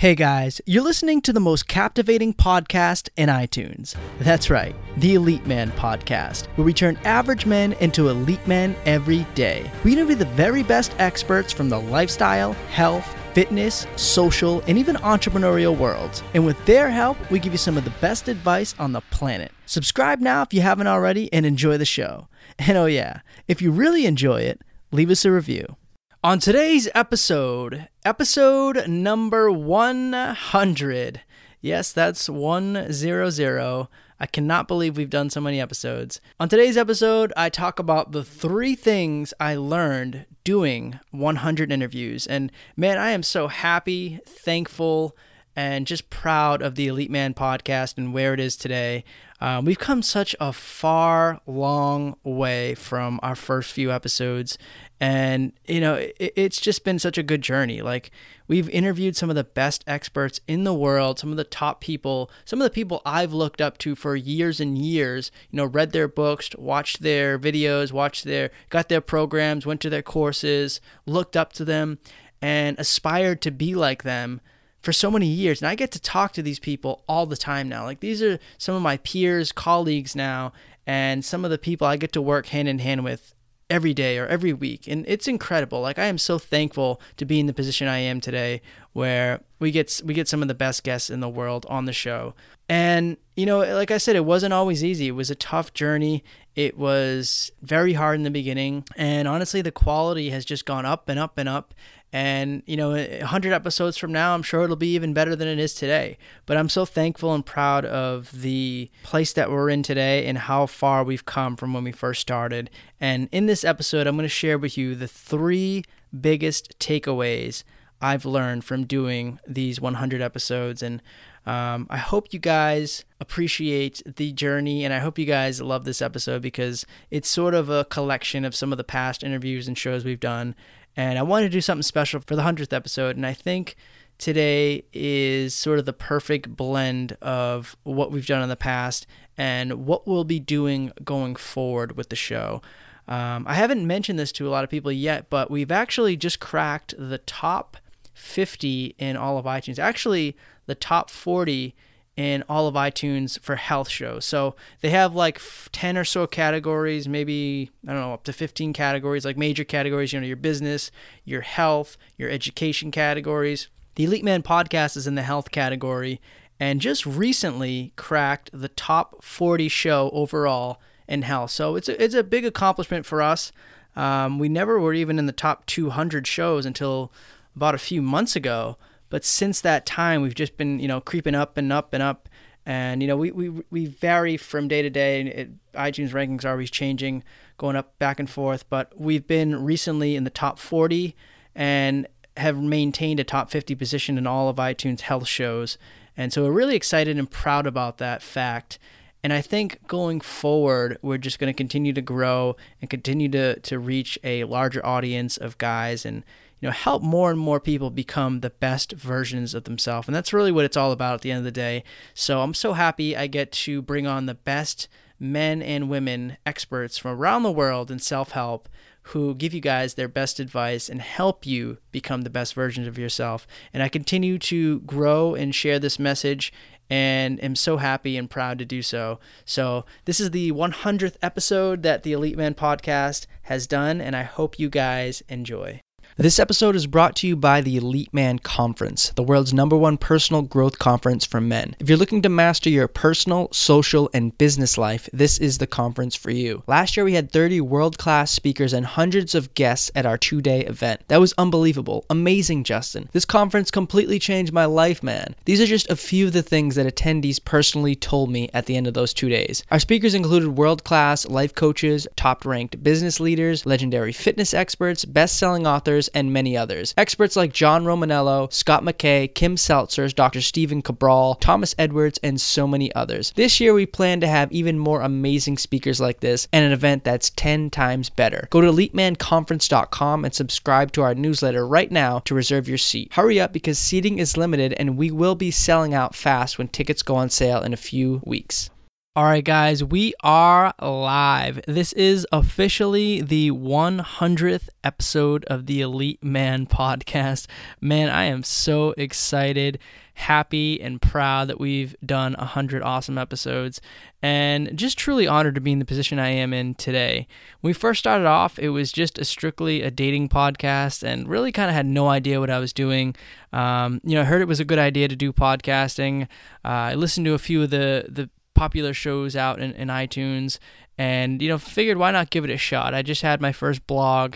Hey guys, you're listening to the most captivating podcast in iTunes. That's right, the Elite Man Podcast, where we turn average men into elite men every day. We interview the very best experts from the lifestyle, health, fitness, social, and even entrepreneurial worlds. And with their help, we give you some of the best advice on the planet. Subscribe now if you haven't already and enjoy the show. And oh, yeah, if you really enjoy it, leave us a review. On today's episode, episode number 100. Yes, that's 100. I cannot believe we've done so many episodes. On today's episode, I talk about the three things I learned doing 100 interviews. And man, I am so happy, thankful, and just proud of the Elite Man podcast and where it is today. Um, we've come such a far, long way from our first few episodes. And, you know, it, it's just been such a good journey. Like, we've interviewed some of the best experts in the world, some of the top people, some of the people I've looked up to for years and years, you know, read their books, watched their videos, watched their, got their programs, went to their courses, looked up to them, and aspired to be like them for so many years. And I get to talk to these people all the time now. Like these are some of my peers, colleagues now, and some of the people I get to work hand in hand with every day or every week. And it's incredible. Like I am so thankful to be in the position I am today where we get we get some of the best guests in the world on the show. And you know, like I said, it wasn't always easy. It was a tough journey. It was very hard in the beginning, and honestly, the quality has just gone up and up and up. And, you know, 100 episodes from now, I'm sure it'll be even better than it is today. But I'm so thankful and proud of the place that we're in today and how far we've come from when we first started. And in this episode, I'm going to share with you the three biggest takeaways I've learned from doing these 100 episodes. And um, I hope you guys appreciate the journey and I hope you guys love this episode because it's sort of a collection of some of the past interviews and shows we've done and I wanted to do something special for the 100th episode. And I think today is sort of the perfect blend of what we've done in the past and what we'll be doing going forward with the show. Um, I haven't mentioned this to a lot of people yet, but we've actually just cracked the top 50 in all of iTunes. Actually, the top 40 in all of iTunes for health shows. So they have like 10 or so categories, maybe, I don't know, up to 15 categories, like major categories, you know, your business, your health, your education categories. The Elite Man podcast is in the health category and just recently cracked the top 40 show overall in health. So it's a, it's a big accomplishment for us. Um, we never were even in the top 200 shows until about a few months ago. But since that time, we've just been, you know, creeping up and up and up. And, you know, we, we, we vary from day to day. It, iTunes rankings are always changing, going up back and forth. But we've been recently in the top 40 and have maintained a top 50 position in all of iTunes health shows. And so we're really excited and proud about that fact. And I think going forward, we're just going to continue to grow and continue to, to reach a larger audience of guys and, you know help more and more people become the best versions of themselves and that's really what it's all about at the end of the day so i'm so happy i get to bring on the best men and women experts from around the world in self-help who give you guys their best advice and help you become the best versions of yourself and i continue to grow and share this message and am so happy and proud to do so. So, this is the 100th episode that the Elite Man podcast has done, and I hope you guys enjoy. This episode is brought to you by the Elite Man Conference, the world's number one personal growth conference for men. If you're looking to master your personal, social, and business life, this is the conference for you. Last year, we had 30 world class speakers and hundreds of guests at our two day event. That was unbelievable. Amazing, Justin. This conference completely changed my life, man. These are just a few of the things that attendees personally told me at the end of those two days. Our speakers included world class life coaches, top ranked business leaders, legendary fitness experts, best selling authors, and many others. Experts like John Romaniello, Scott McKay, Kim Seltzers, Dr. Stephen Cabral, Thomas Edwards, and so many others. This year we plan to have even more amazing speakers like this and an event that's 10 times better. Go to elitemanconference.com and subscribe to our newsletter right now to reserve your seat. Hurry up because seating is limited and we will be selling out fast when tickets go on sale in a few weeks. All right, guys, we are live. This is officially the 100th episode of the Elite Man podcast. Man, I am so excited, happy, and proud that we've done 100 awesome episodes, and just truly honored to be in the position I am in today. When we first started off, it was just a strictly a dating podcast, and really kind of had no idea what I was doing. Um, you know, I heard it was a good idea to do podcasting. Uh, I listened to a few of the the popular shows out in, in iTunes and you know figured why not give it a shot. I just had my first blog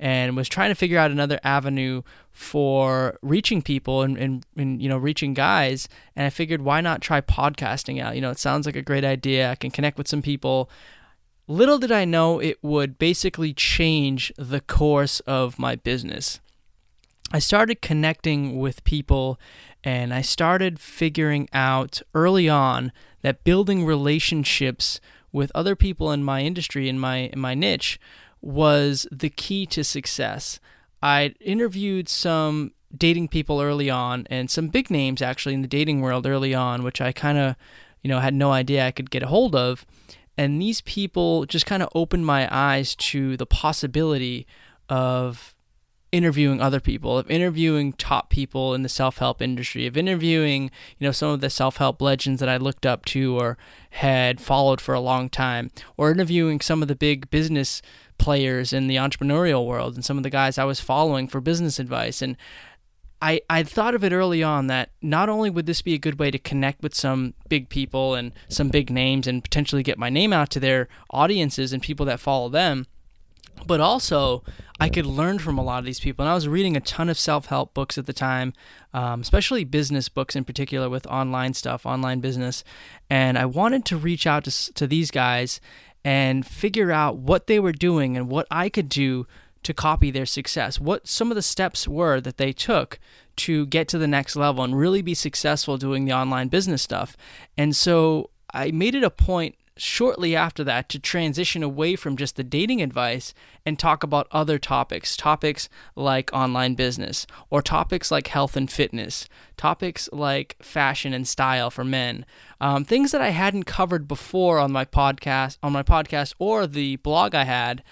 and was trying to figure out another avenue for reaching people and, and, and, you know reaching guys. And i figured why not try podcasting out? You know it sounds like a great idea. I can connect with some people. Little did i know it would basically change the course of my business. I started connecting with people and i started figuring out early on that building relationships with other people in my industry in my in my niche was the key to success. I interviewed some dating people early on and some big names actually in the dating world early on which I kind of you know had no idea I could get a hold of and these people just kind of opened my eyes to the possibility of interviewing other people, of interviewing top people in the self-help industry, of interviewing, you know, some of the self-help legends that I looked up to or had followed for a long time, or interviewing some of the big business players in the entrepreneurial world and some of the guys I was following for business advice. And I, I thought of it early on that not only would this be a good way to connect with some big people and some big names and potentially get my name out to their audiences and people that follow them, but also I could learn from a lot of these people. And I was reading a ton of self help books at the time, um, especially business books in particular with online stuff, online business. And I wanted to reach out to, to these guys and figure out what they were doing and what I could do to copy their success, what some of the steps were that they took to get to the next level and really be successful doing the online business stuff. And so I made it a point shortly after that to transition away from just the dating advice and talk about other topics topics like online business or topics like health and fitness topics like fashion and style for men um, things that i hadn't covered before on my podcast on my podcast or the blog i had.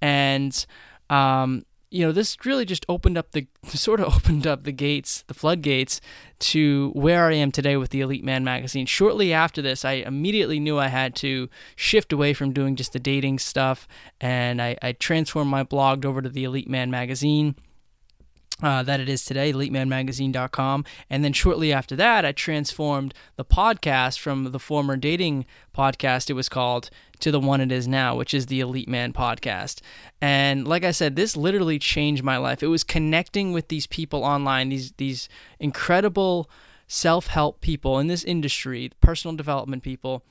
And um, you know, this really just opened up the sort of opened up the gates, the floodgates to where I am today with the Elite Man magazine. Shortly after this, I immediately knew I had to shift away from doing just the dating stuff, and I, I transformed my blog over to the Elite Man magazine uh, that it is today, elitemanmagazine.com. And then shortly after that, I transformed the podcast from the former dating podcast, it was called, to the one it is now, which is the Elite Man podcast. And like I said, this literally changed my life. It was connecting with these people online, these these incredible self-help people in this industry, personal development people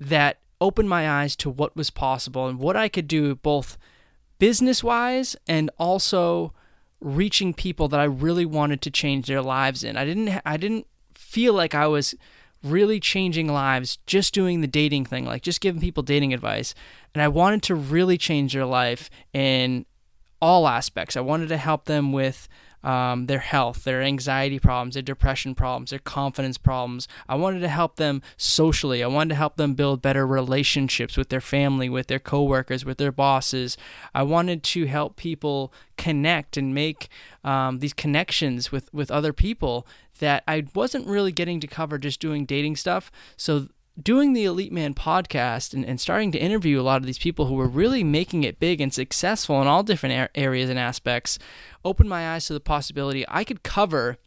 that opened my eyes to what was possible and what I could do both business-wise and also reaching people that I really wanted to change their lives in. I didn't I didn't feel like I was really changing lives just doing the dating thing, like just giving people dating advice. And I wanted to really change their life in all aspects. I wanted to help them with um, their health, their anxiety problems, their depression problems, their confidence problems. I wanted to help them socially. I wanted to help them build better relationships with their family, with their coworkers, with their bosses. I wanted to help people connect and make um, these connections with, with other people that I wasn't really getting to cover just doing dating stuff. So doing the Elite Man podcast and, and starting to interview a lot of these people who were really making it big and successful in all different areas and aspects opened my eyes to the possibility I could cover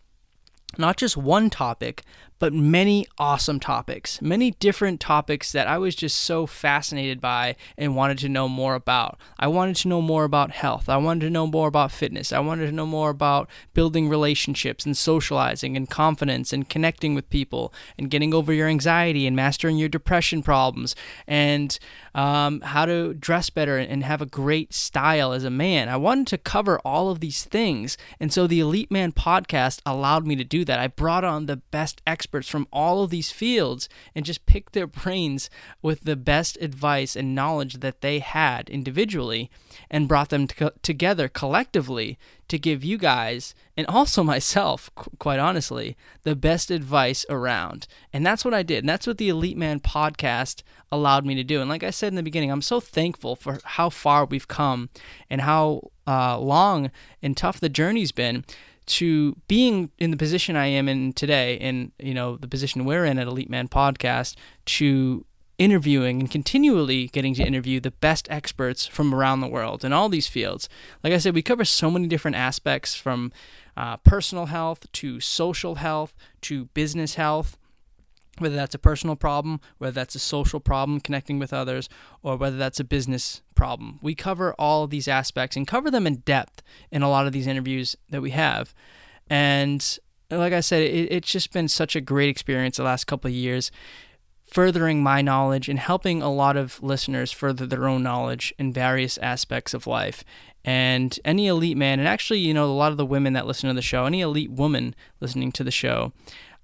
not just one topic, but many awesome topics, many different topics that I was just so fascinated by and wanted to know more about. I wanted to know more about health. I wanted to know more about fitness. I wanted to know more about building relationships and socializing and confidence and connecting with people and getting over your anxiety and mastering your depression problems and um, how to dress better and have a great style as a man. I wanted to cover all of these things. And so the Elite Man podcast allowed me to do that. I brought on the best experts from all of these fields and just pick their brains with the best advice and knowledge that they had individually and brought them to- together collectively to give you guys and also myself, qu- quite honestly, the best advice around. And that's what I did. And that's what the Elite Man podcast allowed me to do. And like I said in the beginning, I'm so thankful for how far we've come and how uh, long and tough the journey's been to being in the position I am in today, and you know the position we're in at Elite Man Podcast, to interviewing and continually getting to interview the best experts from around the world in all these fields. Like I said, we cover so many different aspects from uh, personal health to social health to business health whether that's a personal problem, whether that's a social problem connecting with others, or whether that's a business problem. We cover all these aspects and cover them in depth in a lot of these interviews that we have. And like I said, it, it's just been such a great experience the last couple of years, furthering my knowledge and helping a lot of listeners further their own knowledge in various aspects of life. And any elite man, and actually, you know, a lot of the women that listen to the show, any elite woman listening to the show,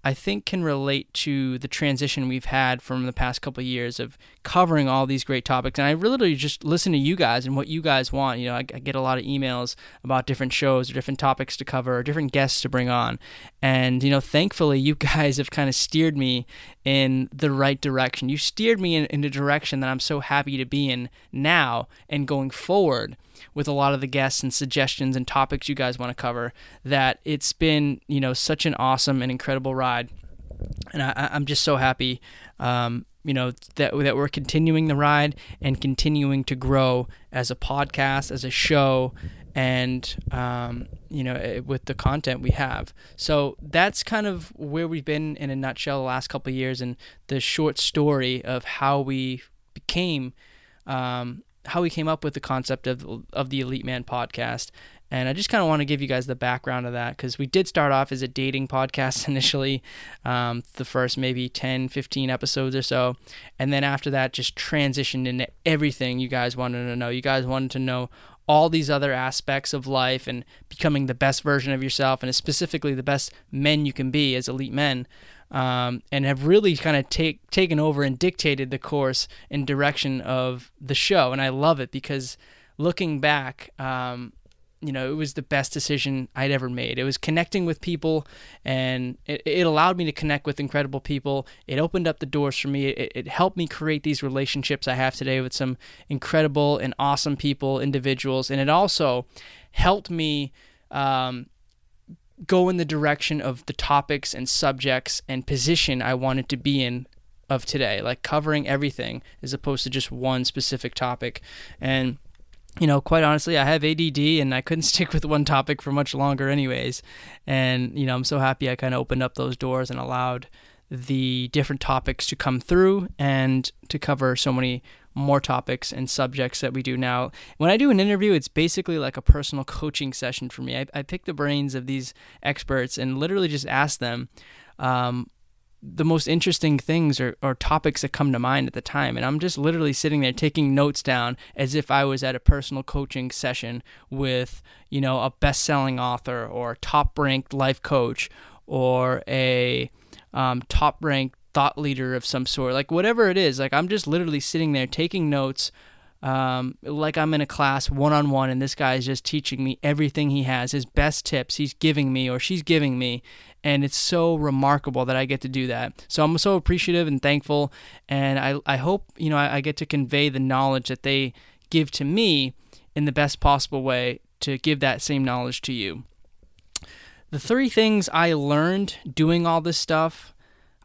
I think can relate to the transition we've had from the past couple of years of covering all these great topics. And I really just listen to you guys and what you guys want. You know, I, I, get a lot of emails about different shows or different topics to cover or different guests to bring on. And, you know, thankfully, you guys have kind of steered me in the right direction. You steered me in, in a direction that I'm so happy to be in now and going forward with a lot of the guests and suggestions and topics you guys want to cover that it's been you know such an awesome and incredible ride. And I, am just so happy um, you know that that we're continuing the ride and continuing to grow as a podcast as a show and um, you know eh, with the content we have. So that's kind of where we've been in a nutshell the last couple years and the short story of how we became um, how we came up with the concept of of the Elite Man podcast. And I just kind of want to give you guys the background of that because we did start off as a dating podcast initially, um, the first maybe 10, 15 episodes or so. And then after that, just transitioned into everything you guys wanted to know. You guys wanted to know all these other aspects of life and becoming the best version of yourself and specifically the best men you can be as elite men um, and have really kind of take, taken over and dictated the course and direction of the show. And I love it because looking back, um, you know, it was the best decision I'd ever made. It was connecting with people, and it, it allowed me to connect with incredible people. It opened up the doors for me. It, it helped me create these relationships I have today with some incredible and awesome people, individuals, and it also helped me um, go in the direction of the topics and subjects and position I wanted to be in of today, like covering everything as opposed to just one specific topic. And you know, quite honestly, I have ADD and I couldn't stick with one topic for much longer, anyways. And, you know, I'm so happy I kind of opened up those doors and allowed the different topics to come through and to cover so many more topics and subjects that we do now. When I do an interview, it's basically like a personal coaching session for me. I, I pick the brains of these experts and literally just ask them um, the most interesting things or, or topics that come to mind at the time. And I'm just literally sitting there taking notes down as if I was at a personal coaching session with, you know, a best selling author or top ranked life coach or a um, top ranked thought leader of some sort, like whatever it is. Like I'm just literally sitting there taking notes, um, like I'm in a class one on one, and this guy is just teaching me everything he has, his best tips he's giving me or she's giving me, and it's so remarkable that I get to do that. So I'm so appreciative and thankful, and I I hope you know I, I get to convey the knowledge that they give to me in the best possible way to give that same knowledge to you. The three things I learned doing all this stuff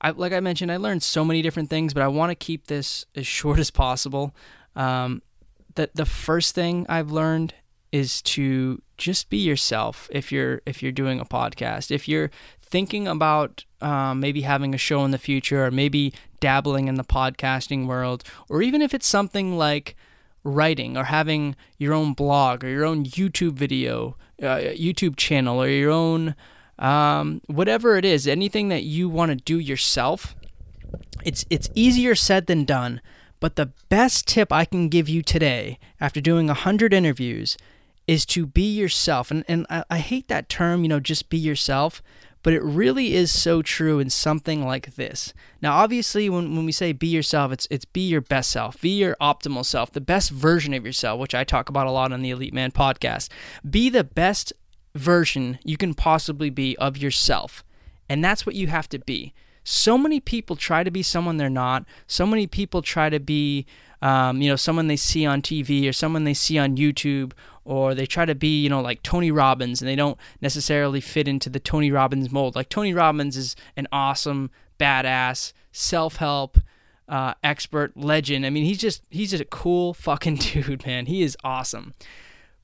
I, like I mentioned, I learned so many different things, but I want to keep this as short as possible. Um, the the first thing I've learned is to just be yourself. If you're if you're doing a podcast, if you're thinking about um, maybe having a show in the future, or maybe dabbling in the podcasting world, or even if it's something like writing or having your own blog or your own YouTube video, uh, YouTube channel, or your own um, whatever it is, anything that you want to do yourself, it's it's easier said than done. But the best tip I can give you today, after doing a hundred interviews, is to be yourself. And and I, I hate that term, you know, just be yourself. But it really is so true in something like this. Now, obviously, when, when we say be yourself, it's it's be your best self, be your optimal self, the best version of yourself, which I talk about a lot on the Elite Man podcast. Be the best version you can possibly be of yourself. And that's what you have to be. So many people try to be someone they're not. So many people try to be, um, you know, someone they see on TV or someone they see on YouTube, or they try to be, you know, like Tony Robbins, and they don't necessarily fit into the Tony Robbins mold. Like Tony Robbins is an awesome, badass, self-help. Uh, expert legend. I mean, he's just he's just a cool fucking dude, man. He is awesome.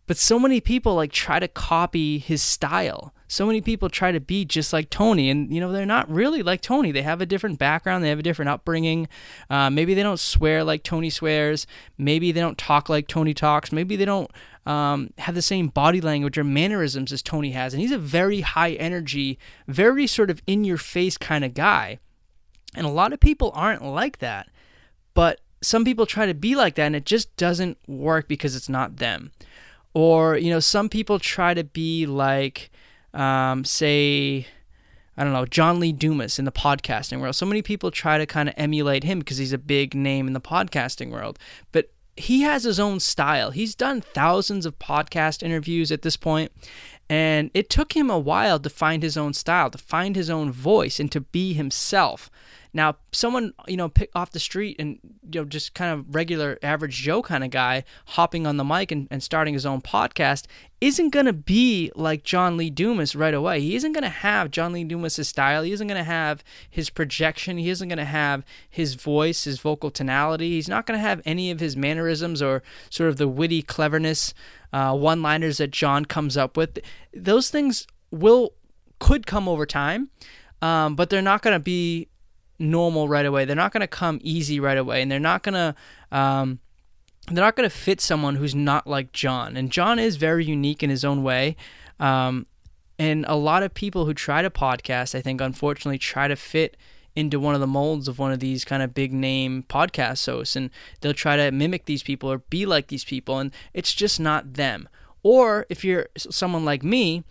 But so many people like try to copy his style. So many people try to be just like Tony, and you know they're not really like Tony. They have a different background, they have a different upbringing. Uh, maybe they don't swear like Tony swears. Maybe they don't talk like Tony talks. Maybe they don't um, have the same body language or mannerisms as Tony has. And he's a very high energy, very sort of in your face kind of guy. And a lot of people aren't like that. But some people try to be like that, and it just doesn't work because it's not them. Or, you know, some people try to be like, um, say, I don't know, John Lee Dumas in the podcasting world. So many people try to kind of emulate him because he's a big name in the podcasting world. But he has his own style. He's done thousands of podcast interviews at this point, and it took him a while to find his own style, to find his own voice, and to be himself. Now, someone you know pick off the street and you know just kind of regular average Joe kind of guy hopping on the mic and, and starting his own podcast isn't gonna be like John Lee Dumas right away. He isn't gonna have John Lee Dumas' style. He isn't gonna have his projection. He isn't gonna have his voice, his vocal tonality. He's not gonna have any of his mannerisms or sort of the witty cleverness, uh, one-liners that John comes up with. Those things will could come over time, um, but they're not gonna be normal right away. They're not going to come easy right away, and they're not going to um, they're not going to fit someone who's not like John. And John is very unique in his own way. Um, and a lot of people who try to podcast, I think, unfortunately, try to fit into one of the molds of one of these kind of big name podcast hosts, and they'll try to mimic these people or be like these people, and it's just not them. Or if you're someone like me,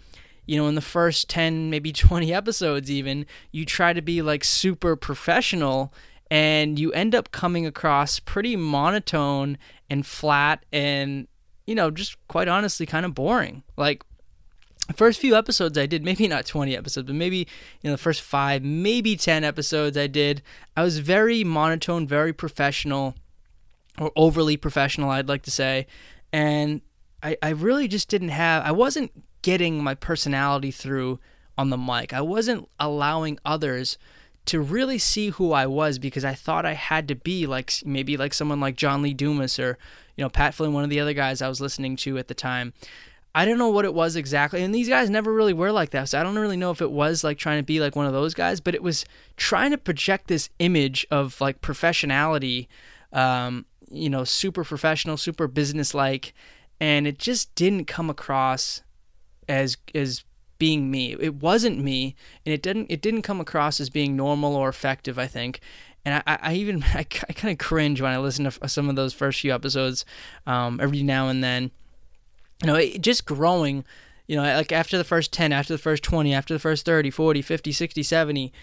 you know, in the first 10, maybe 20 episodes, even, you try to be like super professional and you end up coming across pretty monotone and flat and, you know, just quite honestly kind of boring. Like, first few episodes I did, maybe not 20 episodes, but maybe, you know, the first five, maybe 10 episodes I did, I was very monotone, very professional, or overly professional, I'd like to say. And I, I really just didn't have, I wasn't getting my personality through on the mic. I wasn't allowing others to really see who I was because I thought I had to be like maybe like someone like John Lee Dumas or you know Pat Flynn, one of the other guys I was listening to at the time. I don't know what it was exactly, and these guys never really were like that. So I don't really know if it was like trying to be like one of those guys, but it was trying to project this image of like professionality, um, you know, super professional, super business-like, and it just didn't come across as as being me. It wasn't me, and it didn't it didn't come across as being normal or effective. I think, and I, I even I, I kind of cringe when I listen to some of those first few episodes. Um, every now and then, you know, it, just growing. You know, like after the first 10, after the first 20, after the first 30, 40, 50, 60, 70,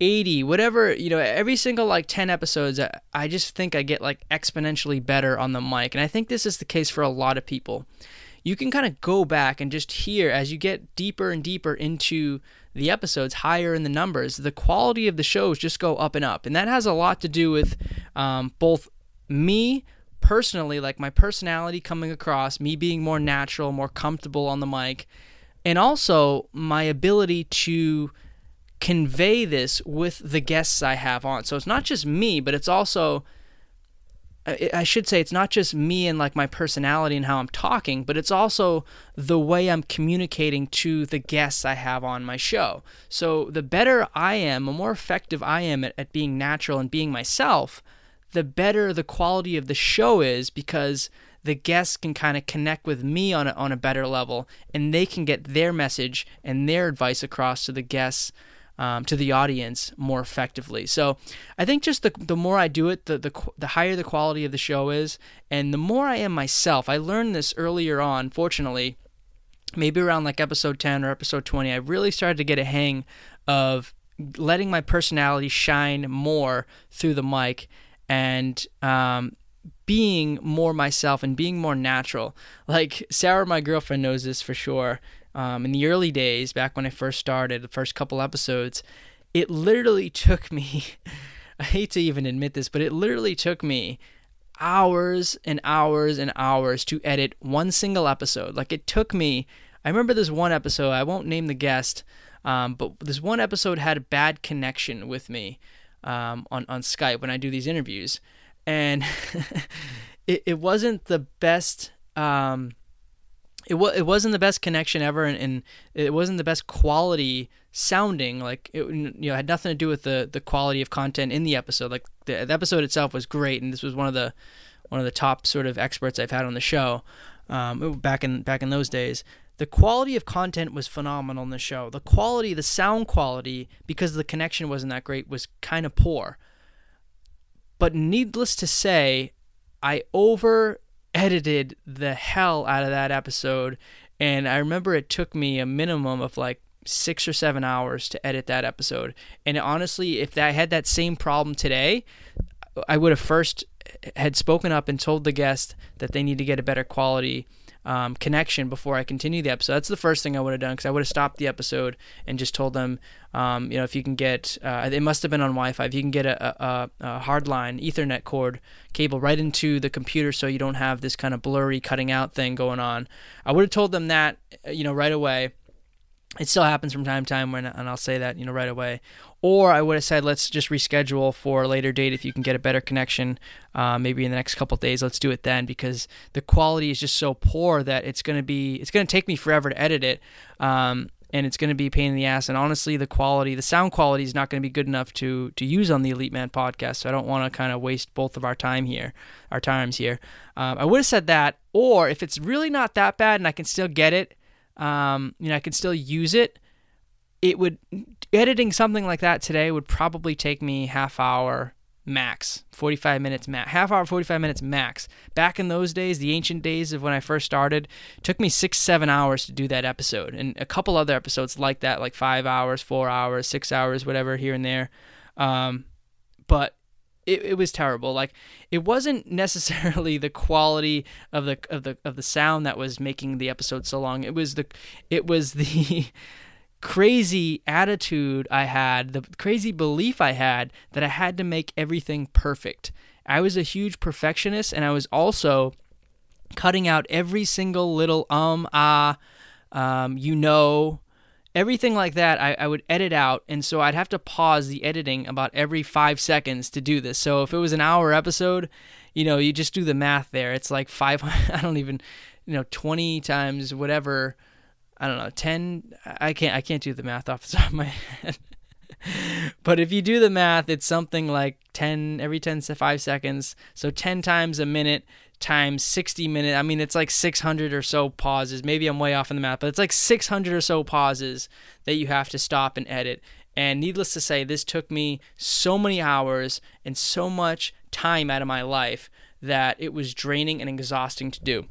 80, whatever, you know, every single like 10 episodes, I just think I get like exponentially better on the mic. And I think this is the case for a lot of people you can kind of go back and just hear as you get deeper and deeper into the episodes, higher in the numbers, the quality of the shows just go up and up. And that has a lot to do with um, both me personally, like my personality coming across, me being more natural, more comfortable on the mic, and also my ability to convey this with the guests I have on. So it's not just me, but it's also I should say it's not just me and like my personality and how I'm talking, but it's also the way I'm communicating to the guests I have on my show. So the better I am, the more effective I am at, at being natural and being myself, the better the quality of the show is because the guests can kind of connect with me on a, on a better level and they can get their message and their advice across to the guests um, to the audience more effectively. So I think just the, the more I do it, the, the, the higher the quality of the show is, and the more I am myself. I learned this earlier on, fortunately, maybe around like episode 10 or episode 20 i really started to get a hang of letting my personality shine more through the mic and um, being more myself and being more natural. Like Sarah, my girlfriend, knows this for sure. Um, in the early days, back when I first started, the first couple episodes, it literally took me, I hate to even admit this, but it literally took me hours and hours and hours to edit one single episode. Like it took me, I remember this one episode, I won't name the guest, um, but this one episode had a bad connection with me um, on, on Skype when I do these interviews. And it, it wasn't the best. Um, it, was it wasn't the best connection ever, and, and, it wasn't the best quality sounding. Like it, you know, had nothing to do with the the quality of content in the episode. Like the, the episode itself was great, and this was one of the one of the top sort of experts I've had on the show um, back in back in those days. The quality of content was phenomenal in the show. The quality, the sound quality, because the connection wasn't that great, was kind of poor. But needless to say, I over edited the hell out of that episode. And I remember it took me a minimum of like six or seven hours to edit that episode. And honestly, if I had that same problem today, I would have first had spoken up and told the guest that they need to get a better quality um, connection before I continue the episode. That's the first thing I would have done because I would have stopped the episode and just told them, um, you know, if you can get, uh, it must have been on Wi-Fi. If you can get a, a, a hardline Ethernet cord cable right into the computer, so you don't have this kind of blurry cutting out thing going on. I would have told them that, uh, you know, right away it still happens from time to time when and I'll say that you know right away. Or I would have said let's just reschedule for a later date if you can get a better connection uh, maybe in the next couple days. Let's do it then because the quality is just so poor that it's going to be it's going to take me forever to edit it um, and it's going to be pain in the ass. And honestly the quality the sound quality is not going to be good enough to to use on the elite man podcast. So I don't want to kind of waste both of our time here our times here. Um, I would have said that or if it's really not that bad and I can still get it um, you know, I could still use it. It would editing something like that today would probably take me half hour max, 45 minutes max, half hour, 45 minutes max. Back in those days, the ancient days of when I first started, took me six, seven hours to do that episode, and a couple other episodes like that, like five hours, four hours, six hours, whatever here and there. Um, but it, it was terrible. Like it wasn't necessarily the quality of the of the of the sound that was making the episode so long. It was the it was the crazy attitude I had, the crazy belief I had that I had to make everything perfect. I was a huge perfectionist and I was also cutting out every single little um ah um you know everything like that I, I would edit out and so i'd have to pause the editing about every five seconds to do this. So if it was an hour episode you know you just do the math there. It's like five i don't even you know 20 times whatever i don't know 10 i can't i can't do the math off the top of my head. But if you do the math it's something like 10 every 10 to 5 seconds so 10 times a minute times 60 minutes. I mean, it's like 600 or so pauses. Maybe I'm way off in the math, but it's like 600 or so pauses that you have to stop and edit. And needless to say, this took me so many hours and so much time out of my life that it was draining and exhausting to do.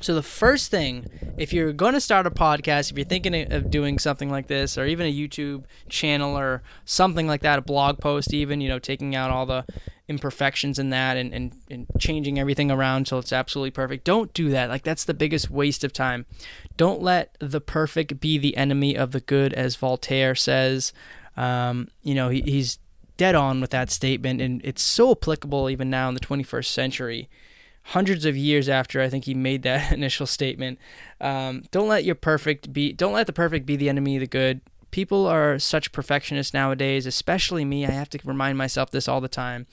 So, the first thing, if you're going to start a podcast, if you're thinking of doing something like this, or even a YouTube channel or something like that, a blog post, even, you know, taking out all the imperfections in that and, and, and changing everything around till it's absolutely perfect. Don't do that. Like, that's the biggest waste of time. Don't let the perfect be the enemy of the good, as Voltaire says. Um, you know, he, he's dead on with that statement, and it's so applicable even now in the 21st century. Hundreds of years after I think he made that initial statement, um, don't let your perfect be. Don't let the perfect be the enemy of the good people are such perfectionists nowadays, especially me. I have to remind myself this all the time.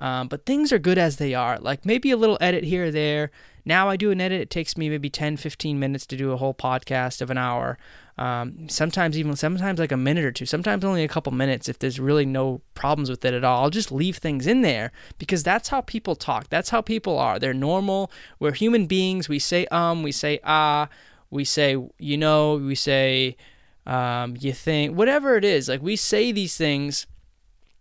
Um, but things are good as they are. Like maybe a little edit here or there. Now I do an edit, it takes me maybe 10, 15 minutes to do a whole podcast of an hour. Um, sometimes even sometimes like a minute or two, sometimes only a couple minutes if there's really no problems with it at all. I'll just leave things in there because that's how people talk. That's how people are. They're normal. We're human beings. We say um, we say ah, we say you know, we say um, you think, whatever it is. Like we say these things,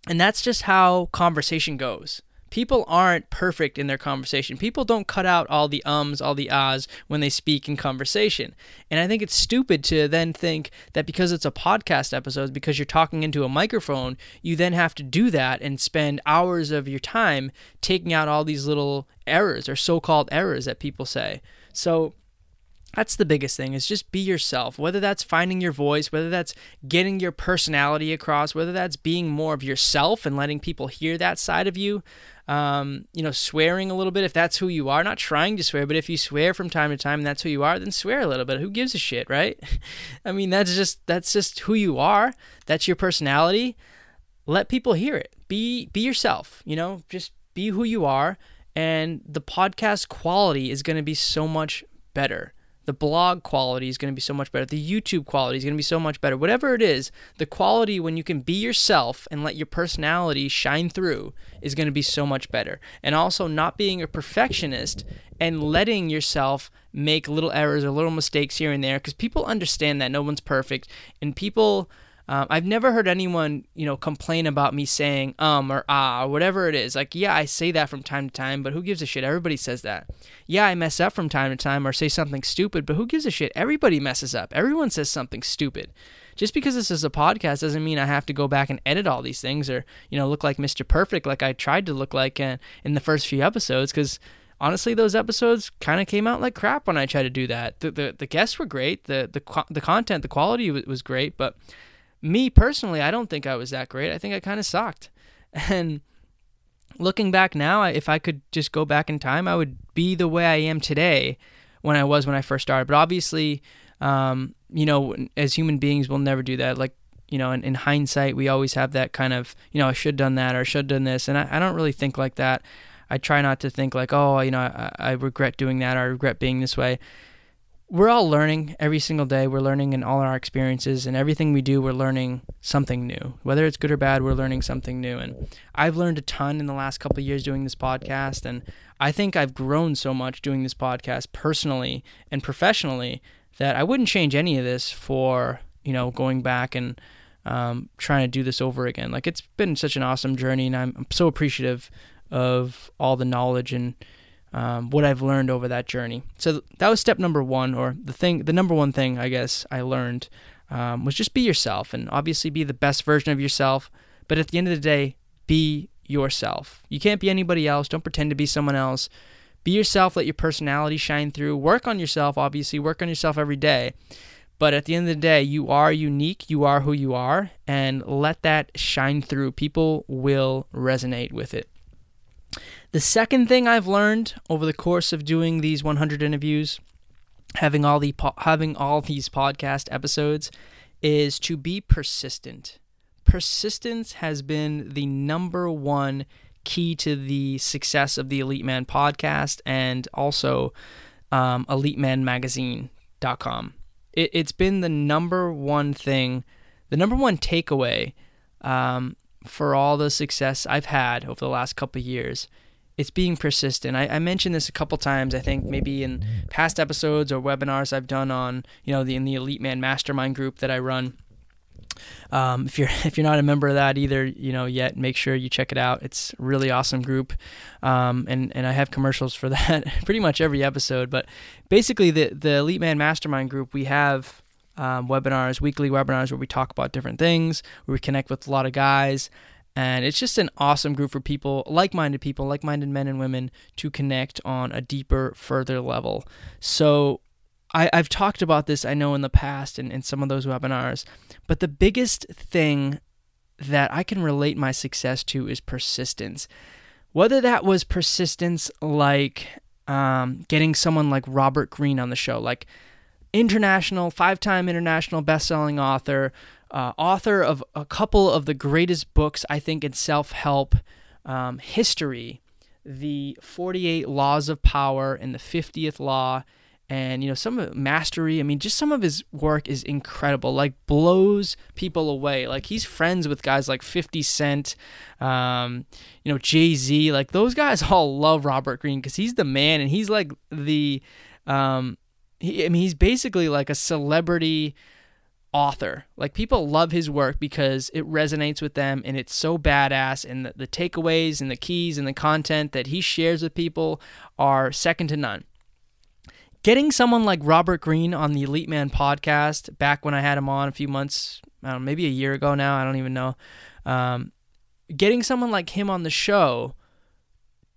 and that's just how conversation goes. people aren't perfect in their conversation. People don't cut out all the ums, all the ahs when they speak in conversation. And I think it's stupid to then think that because it's a podcast episode, because you're talking into a microphone, you then have to do that and spend hours of your time taking out all these little errors or so called errors that people say. So, that's the biggest thing is just be yourself. Whether that's finding your voice whether that's getting your personality across whether that's being more of yourself and letting people hear that side of you um, you know swearing a little bit if that's who you are not trying to swear but if you swear from time to time and that's who you are then swear a little bit. Who gives a shit right? I mean that's just that's just who you are. That's your personality. Let people hear it. Be be yourself you know? Just be who you are and the podcast quality is going to be so much better the blog quality is going to be so much better. The YouTube quality is going to be so much better. Whatever it is, the quality when you can be yourself and let your personality shine through is going to be so much better. And also, not being a perfectionist and letting yourself make little errors or little mistakes here and there because people understand that no one's perfect and people um, I've never heard anyone, you know, complain about me saying um or ah or whatever it is. Like, yeah, I say that from time to time, but who gives a shit? Everybody says that. Yeah, I mess up from time to time or say something stupid, but who gives a shit? Everybody messes up. Everyone says something stupid. Just because this is a podcast doesn't mean I have to go back and edit all these things or, you know, look like Mr. Perfect like I tried to look like in, in the first few episodes because honestly, those episodes kind of came out like crap when I tried to do that. The, the, the guests were great, the, the, the content, the quality was great, but me personally, I don't think I was that great. I think I kind of sucked. And looking back now, if I could just go back in time, I would be the way I am today when I was when I first started. But obviously, um, you know, as human beings, we'll never do that. Like, you know, in, in, hindsight, we always have that kind of, you know, I should have done that or I should have done this. And I, I, don't really think like that. I try not to think like, oh, you know, I, I regret doing that or I regret being this way we're all learning every single day. We're learning in all our experiences and everything we do, we're learning something new. Whether it's good or bad, we're learning something new. And I've learned a ton in the last couple years doing this podcast. And I think I've grown so much doing this podcast personally and professionally that I wouldn't change any of this for, you know, going back and um, trying to do this over again. Like it's been such an awesome journey and I'm, I'm so appreciative of all the knowledge and um, what I've learned over that journey. So that was step number one, or the thing, the number one thing I guess I learned um, was just be yourself, and obviously be the best version of yourself. But at the end of the day, be yourself. You can't be anybody else. Don't pretend to be someone else. Be yourself. Let your personality shine through. Work on yourself. Obviously, work on yourself every day. But at the end of the day, you are unique. You are who you are, and let that shine through. People will resonate with it. The second thing I've learned over the course of doing these 100 interviews, having all the po- having all these podcast episodes, is to be persistent. Persistence has been the number one key to the success of the Elite Man podcast and also um, EliteManMagazine.com. It, it's been the number one thing, the number one takeaway um, for all the success I've had over the last couple years it's being persistent. I, I, mentioned this a couple times. I think maybe in past episodes or webinars I've done on you know the in the Elite Man Mastermind group that I run. Um, if you're if you're not a member of that either, you know yet, make sure you check it out. It's really awesome group, um, and and I have commercials for that pretty much every episode. But basically, the the Elite Man Mastermind group we have. Um, webinars, weekly webinars where we talk about different things, where we connect with a lot of guys, and it's just an awesome group for people, like minded people, like minded men and women, to connect on a deeper, further level. So I, have talked about this, I know, in the past and in some of those webinars, but the biggest thing that I can relate my success to is persistence. Whether that was persistence like um, getting someone like Robert Greene on the show, like international, five time international best selling author, uh, author of a couple of the greatest books, I think, in self help um, history the 48 Laws of Power and the 50th Law. And, you know, some of mastery, I mean, just some of his work is incredible, like blows people away. Like, he's friends with guys like 50 Cent, um, you know, Jay Z. Like, those guys all love Robert Greene because he's the man and he's like the, um, he, I mean, he's basically like a celebrity author. Like people love his work because it resonates with them and it's so badass and the, the takeaways and the keys and the content that he shares with people are second to none. Getting someone like Robert Greene on the Elite Man podcast back when I had him on a few months, know, maybe a year ago now, I don't even know. Um, getting someone like him on the show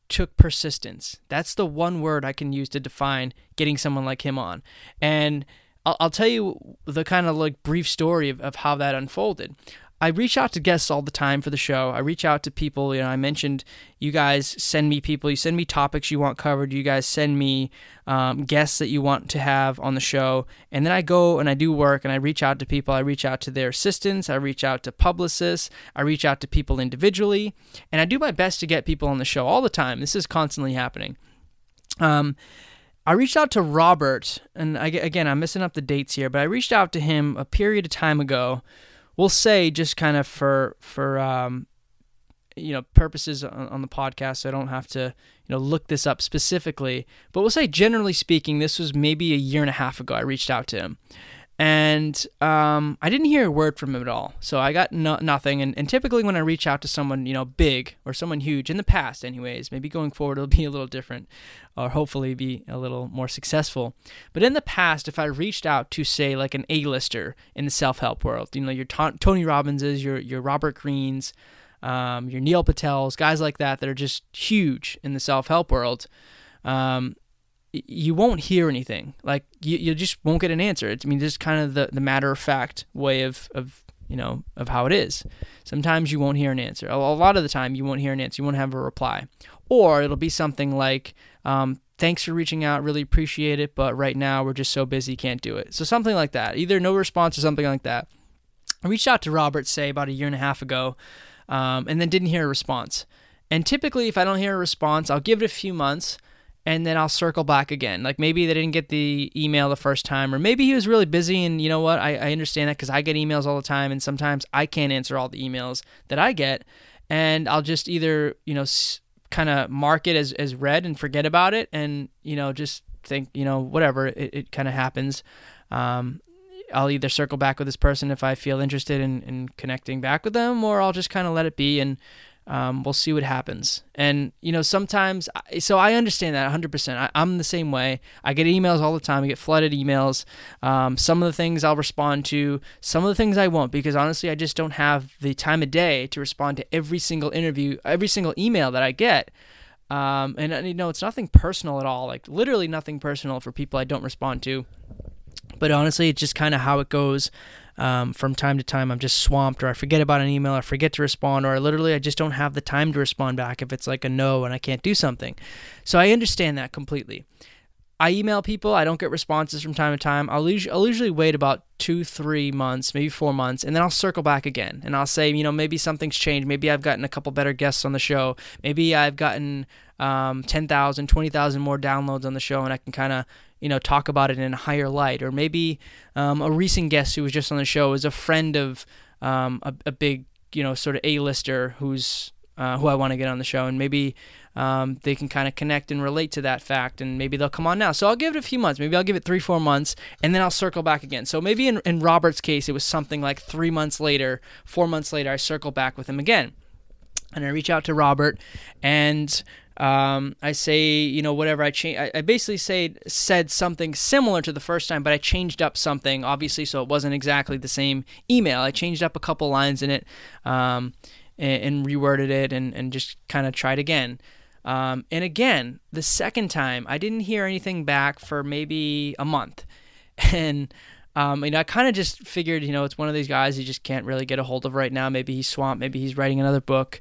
took persistence. That's the one word I can use to define getting someone like him on. And I'll, I'll tell you the kind of like brief story of, of how that unfolded. I reach out to guests all the time for the show. I reach out to people. You know, I mentioned you guys send me people. You send me topics you want covered. You guys send me um, guests that you want to have on the show. And then I go and I do work and I reach out to people. I reach out to their assistants. I reach out to publicists. I reach out to people individually. And I do my best to get people on the show all the time. This is constantly happening. Um, I reached out to Robert, and I, again, I'm missing up the dates here, but I reached out to him a period of time ago. We'll say just kind of for for um, you know purposes on, on the podcast, so I don't have to you know look this up specifically. But we'll say generally speaking, this was maybe a year and a half ago. I reached out to him, and um, I didn't hear a word from him at all. So I got no, nothing. And, and, typically, when I reach out to someone, you know, big or someone huge in the past, anyways, maybe going forward it'll be a little different, or hopefully be a little more successful. But in the past, if I reached out to say like an A-lister in the self-help world, you know, your Tony Robbinses, your your Robert Greenes, um, your Neil Patels, guys like that that are just huge in the self-help world. Um, you won't hear anything. Like you, you just won't get an answer. It's, I mean, just kind of the, the matter of fact way of, of you know of how it is. Sometimes you won't hear an answer. A, lot of the time, you won't hear an answer. You won't have a reply, or it'll be something like, um, "Thanks for reaching out. Really appreciate it, but right now we're just so busy, can't do it." So something like that. Either no response or something like that. I reached out to Robert, say about a year and a half ago, um, and then didn't hear a response. And typically, if I don't hear a response, I'll give it a few months and then I'll circle back again. Like maybe they didn't get the email the first time, or maybe he was really busy. And you know what? I, I understand that because I get emails all the time, and sometimes I can't answer all the emails that I get. And I'll just either, you know, s- kind of mark it as, as read and forget about it, and, you know, just think, you know, whatever, it, it kind of happens. Um, I'll either circle back with this person if I feel interested in, in connecting back with them, or I'll just kind of let it be and um, we'll see what happens. And, you know, sometimes, so I understand that 100%. I, am the same way. I get emails all the time, I get flooded emails. Um, some of the things I'll respond to, some of the things I won't, because honestly, I just don't have the time of day to respond to every single interview, every single email that I get. Um, and, you know, it's nothing personal at all, like literally nothing personal for people I don't respond to. But honestly, it's just kind of how it goes um, from time to time I'm just swamped or I forget about an email, I forget to respond, or I literally I just don't have the time to respond back if it's like a no and I can't do something. So I understand that completely. I email people, I don't get responses from time to time. I'll, usually, I'll usually wait about two, three months, maybe four months, and then I'll circle back again. And I'll say, you know, maybe something's changed. Maybe I've gotten a couple better guests on the show. Maybe I've gotten um, 10,000, 20,000 more downloads on the show, and I can kind of you know talk about it in a higher light. Or maybe um, a recent guest who was just on the show is a friend of um, a, a, big you know sort of a-lister who's uh, who I want to get on the show. And maybe um, they can kind of connect and relate to that fact and maybe they'll come on now. So I'll give it a few months. Maybe I'll give it three four months and then I'll circle back again. So maybe in, in Robert's case it was something like three months later four months later I circle back with him again. And I reach out to Robert and um, I say, you know, whatever I change. I, I basically say said something similar to the first time, but I changed up something, obviously, so it wasn't exactly the same email. I changed up a couple lines in it, um, and, and, reworded it, and, and just kind of tried again. Um, and again, the second time, I didn't hear anything back for maybe a month, and. Um, you know, I kind of just figured, you know, it's one of these guys you just can't really get a hold of right now. Maybe he's swamped. Maybe he's writing another book.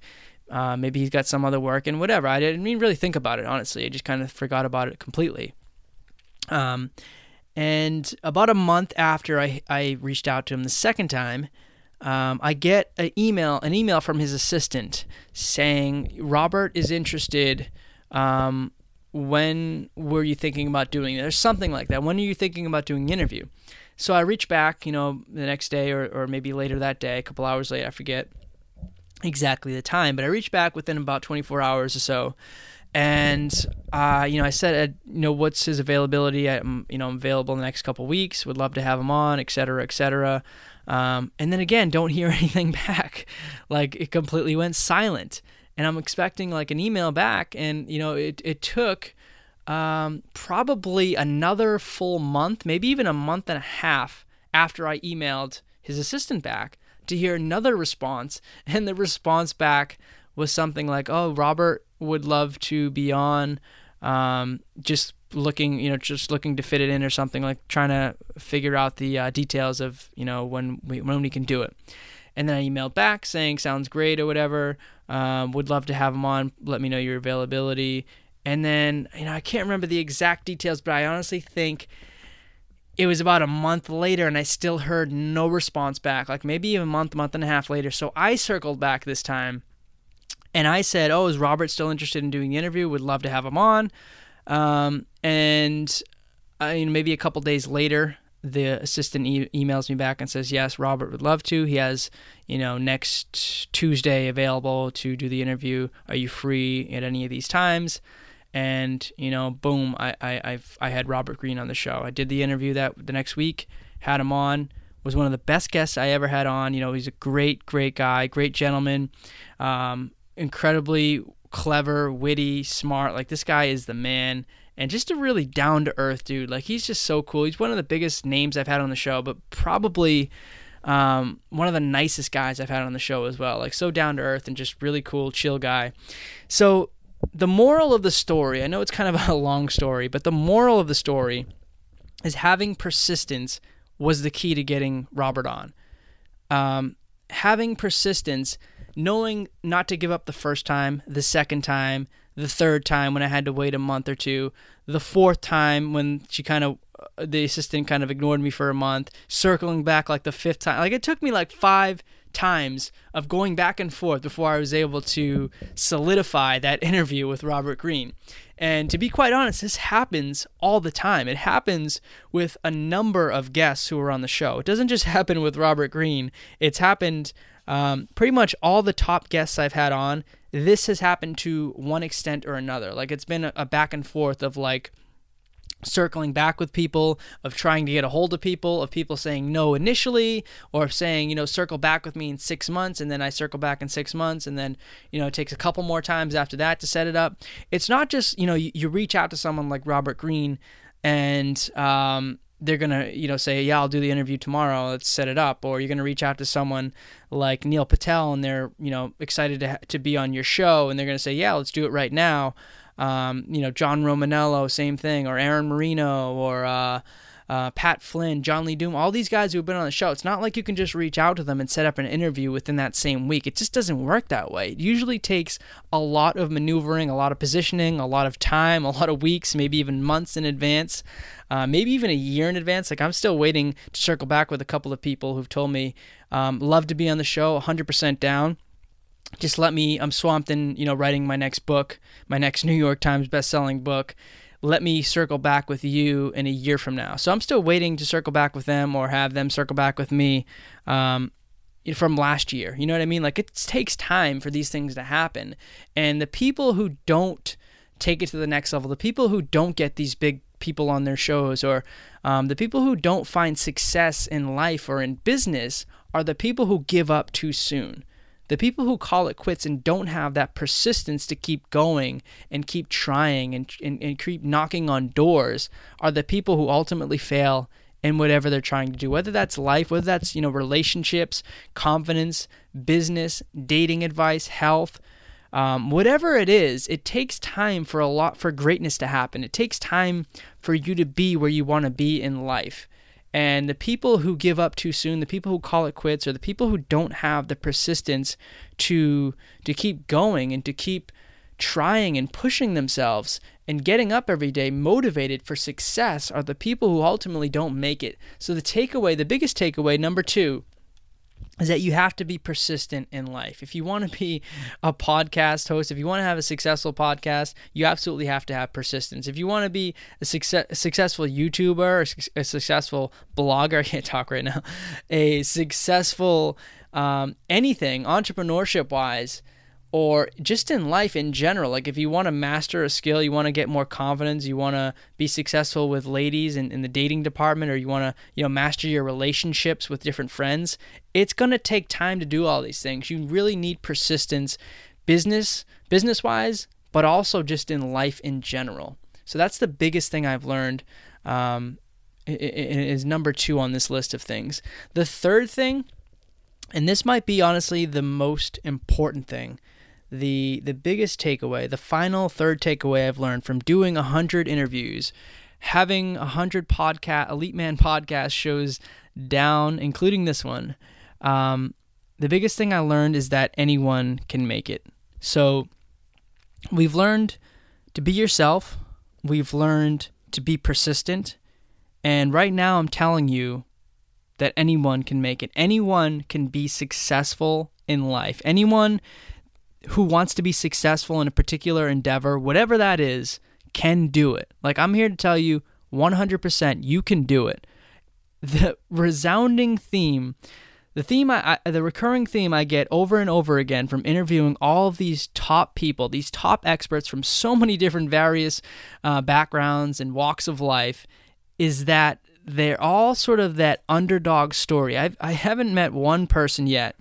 Uh, maybe he's got some other work and whatever. I didn't even really think about it, honestly. I just kind of forgot about it completely. Um, and about a month after I, I reached out to him the second time, um, I get an email, an email from his assistant saying Robert is interested. Um, when were you thinking about doing it? Or something like that. When are you thinking about doing the interview? So I reach back, you know, the next day or, or maybe later that day, a couple hours later, I forget exactly the time, but I reached back within about 24 hours or so. and uh, you know, I said, uh, you know, what's his availability? I'm, you know, I'm available in the next couple weeks. Would love to have him on, et cetera, et cetera. Um, and then again, don't hear anything back. Like it completely went silent. And I'm expecting like an email back, and you know, it it took um, probably another full month, maybe even a month and a half after I emailed his assistant back to hear another response. And the response back was something like, "Oh, Robert would love to be on." Um, just looking, you know, just looking to fit it in or something like trying to figure out the uh, details of, you know, when we when we can do it. And then I emailed back saying, "Sounds great" or whatever. Um, would love to have him on. Let me know your availability. And then, you know, I can't remember the exact details, but I honestly think it was about a month later and I still heard no response back, like maybe a month, month and a half later. So I circled back this time and I said, Oh, is Robert still interested in doing the interview? Would love to have him on. Um, and uh, you know, maybe a couple days later, the assistant e- emails me back and says, Yes, Robert would love to. He has, you know, next Tuesday available to do the interview. Are you free at any of these times? And you know, boom, I I I've, I had Robert Greene on the show. I did the interview that the next week, had him on. Was one of the best guests I ever had on. You know, he's a great, great guy, great gentleman, um, incredibly clever, witty, smart. Like this guy is the man, and just a really down to earth dude. Like he's just so cool. He's one of the biggest names I've had on the show, but probably um, one of the nicest guys I've had on the show as well. Like so down to earth and just really cool, chill guy. So the moral of the story, I know it's kind of a long story, but the moral of the story is having persistence was the key to getting Robert on. Um, having persistence, knowing not to give up the first time, the second time, the third time when I had to wait a month or two, the fourth time when she kind of uh, the assistant kind of ignored me for a month, circling back like the fifth time. Like it took me like five times of going back and forth before I was able to solidify that interview with Robert Greene. And to be quite honest, this happens all the time. It happens with a number of guests who are on the show. It doesn't just happen with Robert Greene, it's happened um, pretty much all the top guests I've had on. This has happened to one extent or another. Like it's been a back and forth of like, circling back with people, of trying to get a hold of people, of people saying no initially, or saying, you know, circle back with me in six months, and then I circle back in six months, and then, you know, it takes a couple more times after that to set it up. It's not just, you know, you, you reach out to someone like Robert Greene and, um, they're gonna you know say yeah i'll do the interview tomorrow. Let's set it up. Or you're gonna reach out to someone like neil patel and they're you know excited to, to be on your show and they're gonna say yeah let's do it right now um, you know, John Romaniello, same thing, or Aaron Marino, or uh, uh, Pat Flynn, John Lee Dumas, all these guys who have been on the show. It's not like you can just reach out to them and set up an interview within that same week. It just doesn't work that way. It usually takes a lot of maneuvering, a lot of positioning, a lot of time, a lot of weeks, maybe even months in advance, uh, maybe even a year in advance. Like I'm still waiting to circle back with a couple of people who've told me, um, love to be on the show, 100% down just let me i'm swamped in you know writing my next book my next new york times best-selling book. Let me circle back with you in a year from now. So i'm still waiting to circle back with them or have them circle back with me um, from last year. You know what i mean? Like it takes time for these things to happen. And the people who don't take it to the next level the people who don't get these big people on their shows or um, the people who don't find success in life or in business are the people who give up too soon the people who call it quits and don't have that persistence to keep going and keep trying and, and, and keep knocking on doors are the people who ultimately fail in whatever they're trying to do. Whether that's life whether that's you know relationships confidence business dating advice health um, whatever it is it takes time for a lot for greatness to happen. It takes time for you to be where you want to be in life and the people who give up too soon, the people who call it quits, or the people who don't have the persistence to to keep going and to keep trying and pushing themselves and getting up every day motivated for success are the people who ultimately don't make it. So the takeaway, the biggest takeaway number 2 is that you have to be persistent in life. If you want to be a podcast host, if you want to have a successful podcast, you absolutely have to have persistence. If you want to be a, success, a successful YouTuber, a successful blogger, I can't talk right now, a successful um, anything entrepreneurship wise, or just in life in general. Like if you want to master a skill, you want to get more confidence, you want to be successful with ladies in, in the dating department, or you want to, you know, master your relationships with different friends, it's gonna take time to do all these things. You really need persistence, business, business wise, but also just in life in general. So that's the biggest thing I've learned. Um, is number two on this list of things. The third thing, and this might be honestly the most important thing, the the biggest takeaway, the final third takeaway I've learned from doing a hundred interviews, having a hundred podcast Elite Man podcast shows down, including this one. Um, the biggest thing I learned is that anyone can make it. So we've learned to be yourself. We've learned to be persistent. And right now, I'm telling you that anyone can make it. Anyone can be successful in life. Anyone who wants to be successful in a particular endeavor, whatever that is, can do it. Like I'm here to tell you 100% you can do it. The resounding theme, the theme I, I, the recurring theme I get over and over again from interviewing all of these top people, these top experts from so many different various uh, backgrounds and walks of life is that they're all sort of that underdog story. I've, I haven't met one person yet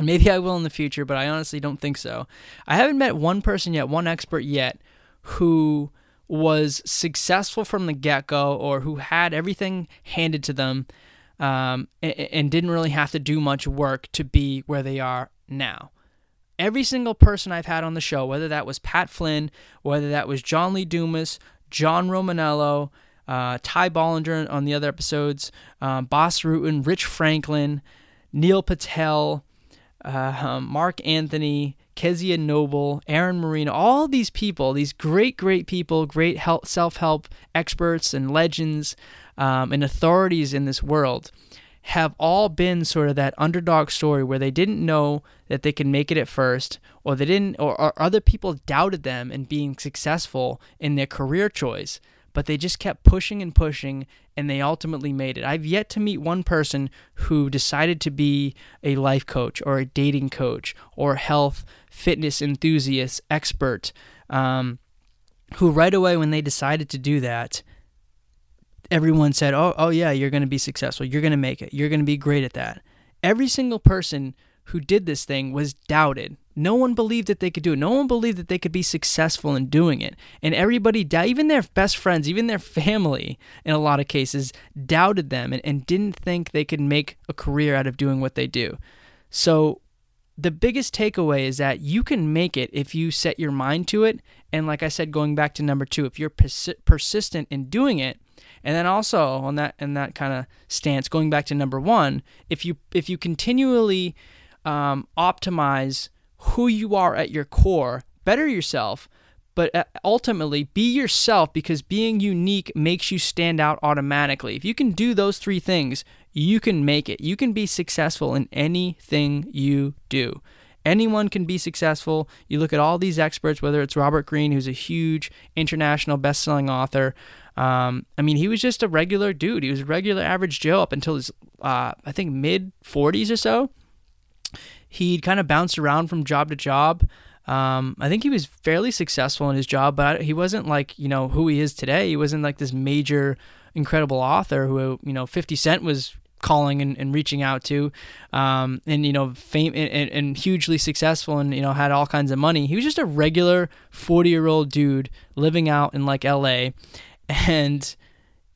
Maybe I will in the future, but I honestly don't think so. I haven't met one person yet, one expert yet, who was successful from the get go or who had everything handed to them um, and, and didn't really have to do much work to be where they are now. Every single person I've had on the show, whether that was Pat Flynn, whether that was John Lee Dumas, John Romaniello, uh, Ty Bollinger on the other episodes, um, Bas Rutten, Rich Franklin, Neil Patel, uh, Mark Anthony, Kezia Noble, Aaron Marino, all these people, these great, great people, great self help experts and legends um, and authorities in this world have all been sort of that underdog story where they didn't know that they could make it at first or they didn't or, or other people doubted them in being successful in their career choice but they just kept pushing and pushing and they ultimately made it. I've yet to meet one person who decided to be a life coach or a dating coach or health fitness enthusiast expert um, who right away when they decided to do that everyone said oh oh yeah you're going to be successful. You're going to make it. You're going to be great at that. Every single person who did this thing was doubted no one believed that they could do it. No one believed that they could be successful in doing it. And everybody, even their best friends, even their family, in a lot of cases, doubted them and, and didn't think they could make a career out of doing what they do. So, the biggest takeaway is that you can make it if you set your mind to it. And like I said, going back to number two, if you're persi- persistent in doing it, and then also on that in that kind of stance, going back to number one, if you if you continually um, optimize who you are at your core, better yourself, but uh, ultimately be yourself because being unique makes you stand out automatically. If you can do those three things, you can make it. You can be successful in anything you do. Anyone can be successful. You look at all these experts, whether it's Robert Greene, who's a huge international best-selling author. Um, I mean, he was just a regular dude. He was a regular average Joe up until his, uh, I think, mid 40s or so he'd kind of bounced around from job to job. Um, I think he was fairly successful in his job, but he wasn't like you know who he is today. He wasn't like this major, incredible author who you know 50 Cent was calling and, and reaching out to, um, and you know fame and, and, hugely successful and you know had all kinds of money. He was just a regular 40 year old dude living out in like L.A. and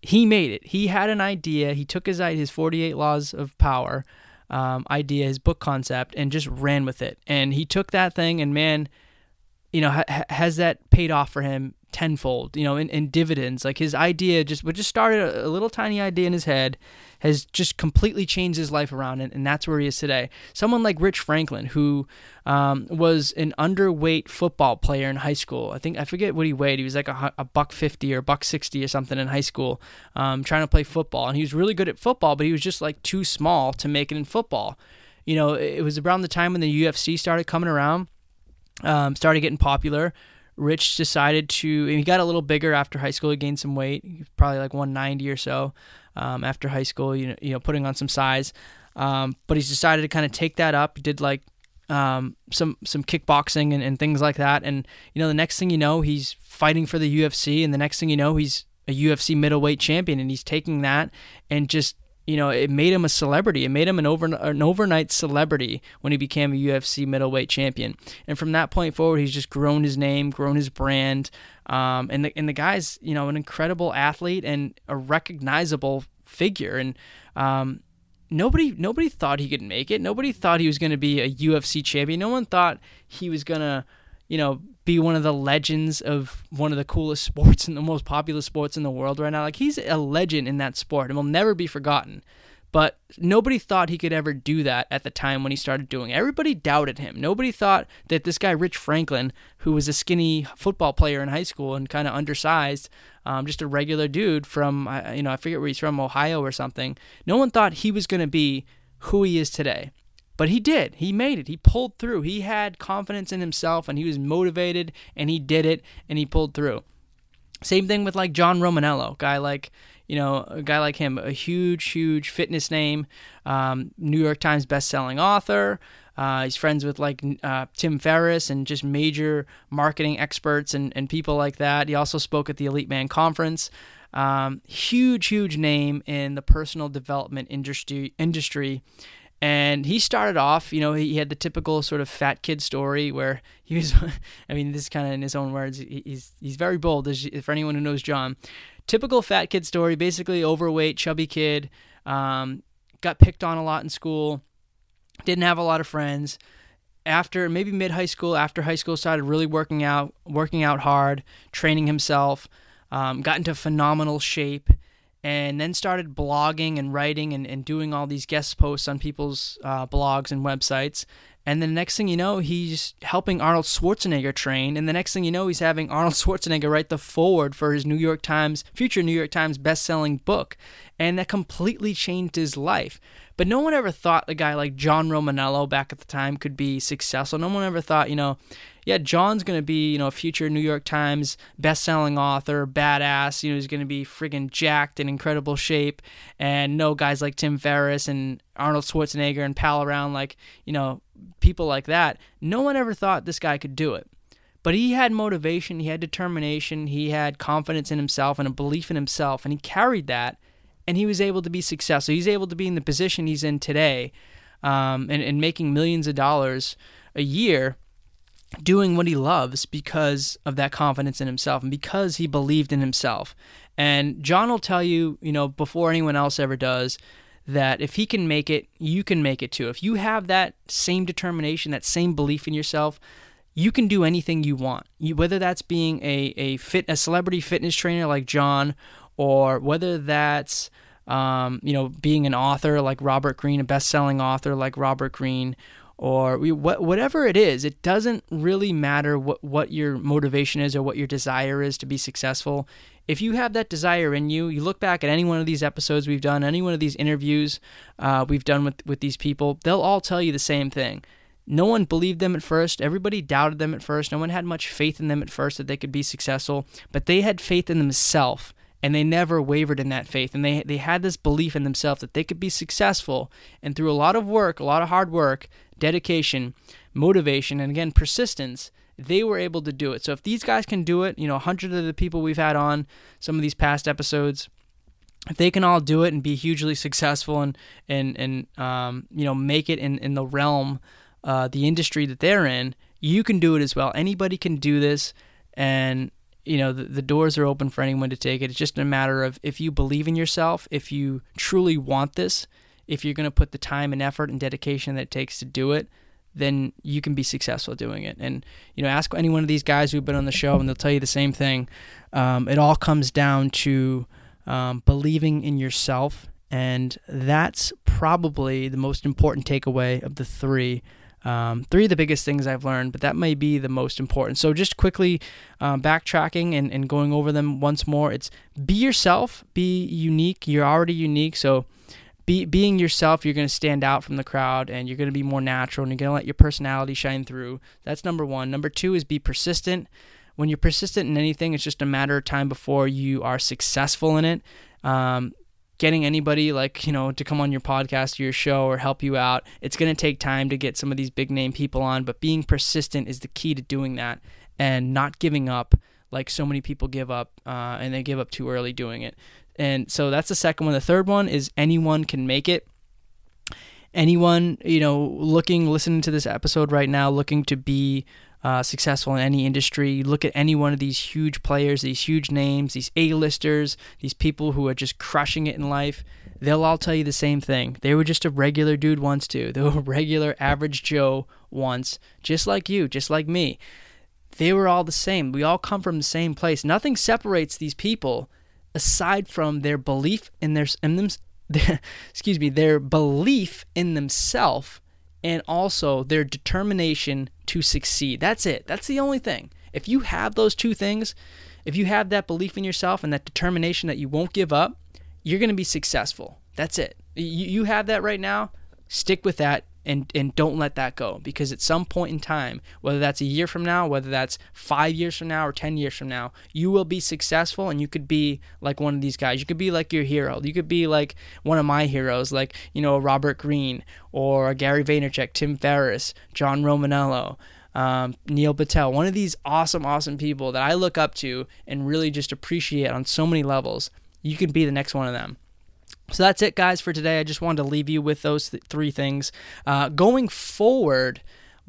he made it. He had an idea. He took his his 48 laws of power um, idea, his book concept, and just ran with it. And he took that thing, and man, you know, ha- has that paid off for him tenfold? You know, in, in dividends. Like his idea just, what just started a, a, little tiny idea in his head, has just completely changed his life around, and, and that's where he is today. Someone like Rich Franklin, who um, was an underweight football player in high school. I think I forget what he weighed. He was like a, a buck fifty or buck sixty or something in high school, um, trying to play football, and he was really good at football, but he was just like too small to make it in football. You know, it was around the time when the UFC started coming around, um, started getting popular. Rich decided to, he got a little bigger after high school. He gained some weight, probably like 190 or so um, after high school. You know, you know, putting on some size. Um, but he's decided to kind of take that up. He did like um, some some kickboxing and, and things like that. And you know, the next thing you know, he's fighting for the UFC, and the next thing you know, he's a UFC middleweight champion, and he's taking that and just you know, it made him a celebrity. It made him an over an overnight celebrity when he became a UFC middleweight champion. And from that point forward, he's just grown his name, grown his brand. Um, and the and the guy's you know an incredible athlete and a recognizable figure. And um, nobody nobody thought he could make it. Nobody thought he was going to be a UFC champion. No one thought he was going to you know be one of the legends of one of the coolest sports and the most popular sports in the world right now. Like he's a legend in that sport and will never be forgotten. But nobody thought he could ever do that at the time when he started doing it. Everybody doubted him. Nobody thought that this guy, Rich Franklin, who was a skinny football player in high school and kind of undersized, um, just a regular dude from, you know, I forget where he's from, Ohio or something. No one thought he was going to be who he is today. But he did. He made it. He pulled through. He had confidence in himself and he was motivated and he did it and he pulled through. Same thing with like John Romaniello, guy like you know a guy like him, a huge, huge fitness name, um, New York Times best-selling author. Uh, he's friends with like uh, Tim Ferriss and just major marketing experts and, and people like that. He also spoke at the Elite Man Conference. Um, huge, huge name in the personal development industry. Industry, and he started off, you know, he had the typical sort of fat kid story where he was, I mean, this is kind of in his own words. He's he's very bold. For anyone who knows John, typical fat kid story. Basically, overweight, chubby kid. Um, got picked on a lot in school. Didn't have a lot of friends. After maybe mid high school, after high school, started really working out, working out hard, training himself. Um, got into phenomenal shape and then started blogging and writing and, and doing all these guest posts on people's uh, blogs and websites. And the next thing you know, he's helping Arnold Schwarzenegger train. And the next thing you know, he's having Arnold Schwarzenegger write the foreword for his New York Times, future New York Times best-selling book. And that completely changed his life. But no one ever thought a guy like John Romaniello back at the time could be successful. No one ever thought, you know, yeah, John's going to be, you know, a future New York Times best-selling author, badass, you know, he's going to be friggin' jacked in incredible shape and know guys like Tim Ferriss and Arnold Schwarzenegger and pal around like, you know, people like that. No one ever thought this guy could do it. But he had motivation, he had determination, he had confidence in himself and a belief in himself, and he carried that, and he was able to be successful. He's able to be in the position he's in today, um, and, and making millions of dollars a year doing what he loves because of that confidence in himself and because he believed in himself. And John will tell you, you know, before anyone else ever does, that if he can make it, you can make it too. If you have that same determination, that same belief in yourself, you can do anything you want. You, whether that's being a, a fit a celebrity fitness trainer like John, or whether that's um, you know being an author like Robert Greene, a best-selling author like Robert Greene, or we, whatever it is, it doesn't really matter what, what your motivation is or what your desire is to be successful. If you have that desire in you, you look back at any one of these episodes we've done, any one of these interviews uh, we've done with, with these people, they'll all tell you the same thing. No one believed them at first. Everybody doubted them at first. No one had much faith in them at first that they could be successful, but they had faith in themselves and they never wavered in that faith and they they had this belief in themselves that they could be successful and through a lot of work a lot of hard work dedication, motivation, and again, persistence, they were able to do it. So if these guys can do it, you know, 100 of the people we've had on some of these past episodes, if they can all do it and be hugely successful and and and um, you know make it in in the realm, uh, the industry that they're in, you can do it as well. Anybody can do this, and you know the, the doors are open for anyone to take it. It's just a matter of if you believe in yourself, if you truly want this, if you're going to put the time and effort and dedication that it takes to do it, then you can be successful doing it. And you know, ask any one of these guys who've been on the show, and they'll tell you the same thing. Um, it all comes down to um, believing in yourself, and that's probably the most important takeaway of the three. Um, three of the biggest things I've learned, but that may be the most important. So, just quickly um, backtracking and, and going over them once more it's be yourself, be unique. You're already unique. So, be, being yourself, you're going to stand out from the crowd and you're going to be more natural and you're going to let your personality shine through. That's number one. Number two is be persistent. When you're persistent in anything, it's just a matter of time before you are successful in it. Um, getting anybody like you know to come on your podcast or your show or help you out it's going to take time to get some of these big name people on but being persistent is the key to doing that and not giving up like so many people give up uh, and they give up too early doing it and so that's the second one the third one is anyone can make it anyone you know looking listening to this episode right now looking to be uh, successful in any industry. Look at any one of these huge players, these huge names, these A-listers, these people who are just crushing it in life. They'll all tell you the same thing. They were just a regular dude once, too. They were a regular average Joe once, just like you, just like me. They were all the same. We all come from the same place. Nothing separates these people aside from their belief in their in them, their, excuse me, their belief in themselves and also their determination to succeed. That's it. That's the only thing. If you have those two things, if you have that belief in yourself and that determination that you won't give up, you're going to be successful. That's it. You, you have that right now. Stick with that and and don't let that go because at some point in time whether that's a year from now whether that's 5 years from now or 10 years from now you will be successful and you could be like one of these guys you could be like your hero you could be like one of my heroes like you know Robert Greene or Gary Vaynerchuk Tim Ferriss John Romaniello um, Neil Patel, one of these awesome, awesome people that I look up to and really just appreciate on so many levels. You can be the next one of them. So that's it, guys, for today. I just wanted to leave you with those th- three things. Uh, going forward,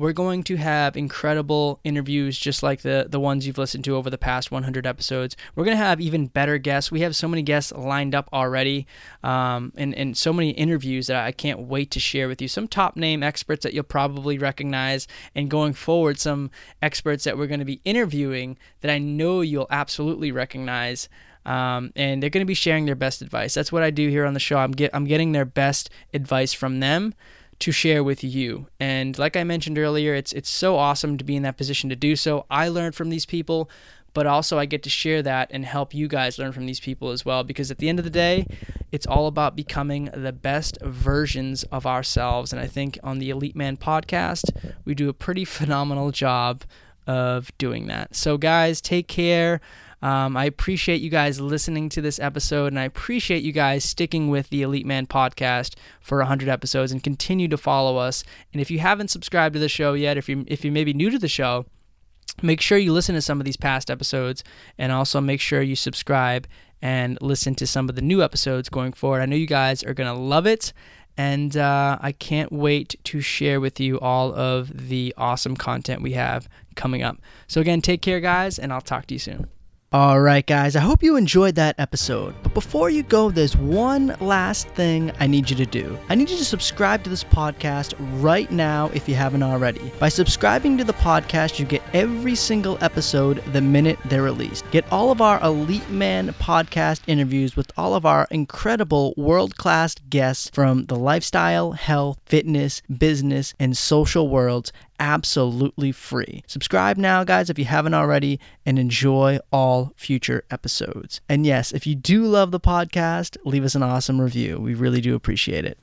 we're going to have incredible interviews just like the the ones you've listened to over the past 100 episodes. We're going to have even better guests. We have so many guests lined up already um, and, and so many interviews that I can't wait to share with you. Some top name experts that you'll probably recognize, and going forward, some experts that we're going to be interviewing that I know you'll absolutely recognize. Um, and they're going to be sharing their best advice. That's what I do here on the show. I'm get I'm getting their best advice from them to share with you. And like I mentioned earlier, it's it's so awesome to be in that position to do so. I learned from these people, but also I get to share that and help you guys learn from these people as well because at the end of the day, it's all about becoming the best versions of ourselves. And I think on the Elite Man podcast, we do a pretty phenomenal job of doing that. So guys, take care. Um, I appreciate you guys listening to this episode, and I appreciate you guys sticking with the Elite Man podcast for 100 episodes and continue to follow us. And if you haven't subscribed to the show yet, if you if you may be new to the show, make sure you listen to some of these past episodes, and also make sure you subscribe and listen to some of the new episodes going forward. I know you guys are gonna love it and uh, I can't wait to share with you all of the awesome content we have coming up. So, again, take care, guys, and I'll talk to you soon. All right, guys, I hope you enjoyed that episode. But before you go, there's one last thing I need you to do. I need you to subscribe to this podcast right now if you haven't already. By subscribing to the podcast, you get every single episode the minute they're released. Get all of our Elite Man podcast interviews with all of our incredible world class guests from the lifestyle, health, fitness, business, and social worlds absolutely free. Subscribe now, guys, if you haven't already, and enjoy all future episodes. And yes, if you do love the podcast, leave us an awesome review. We really do appreciate it.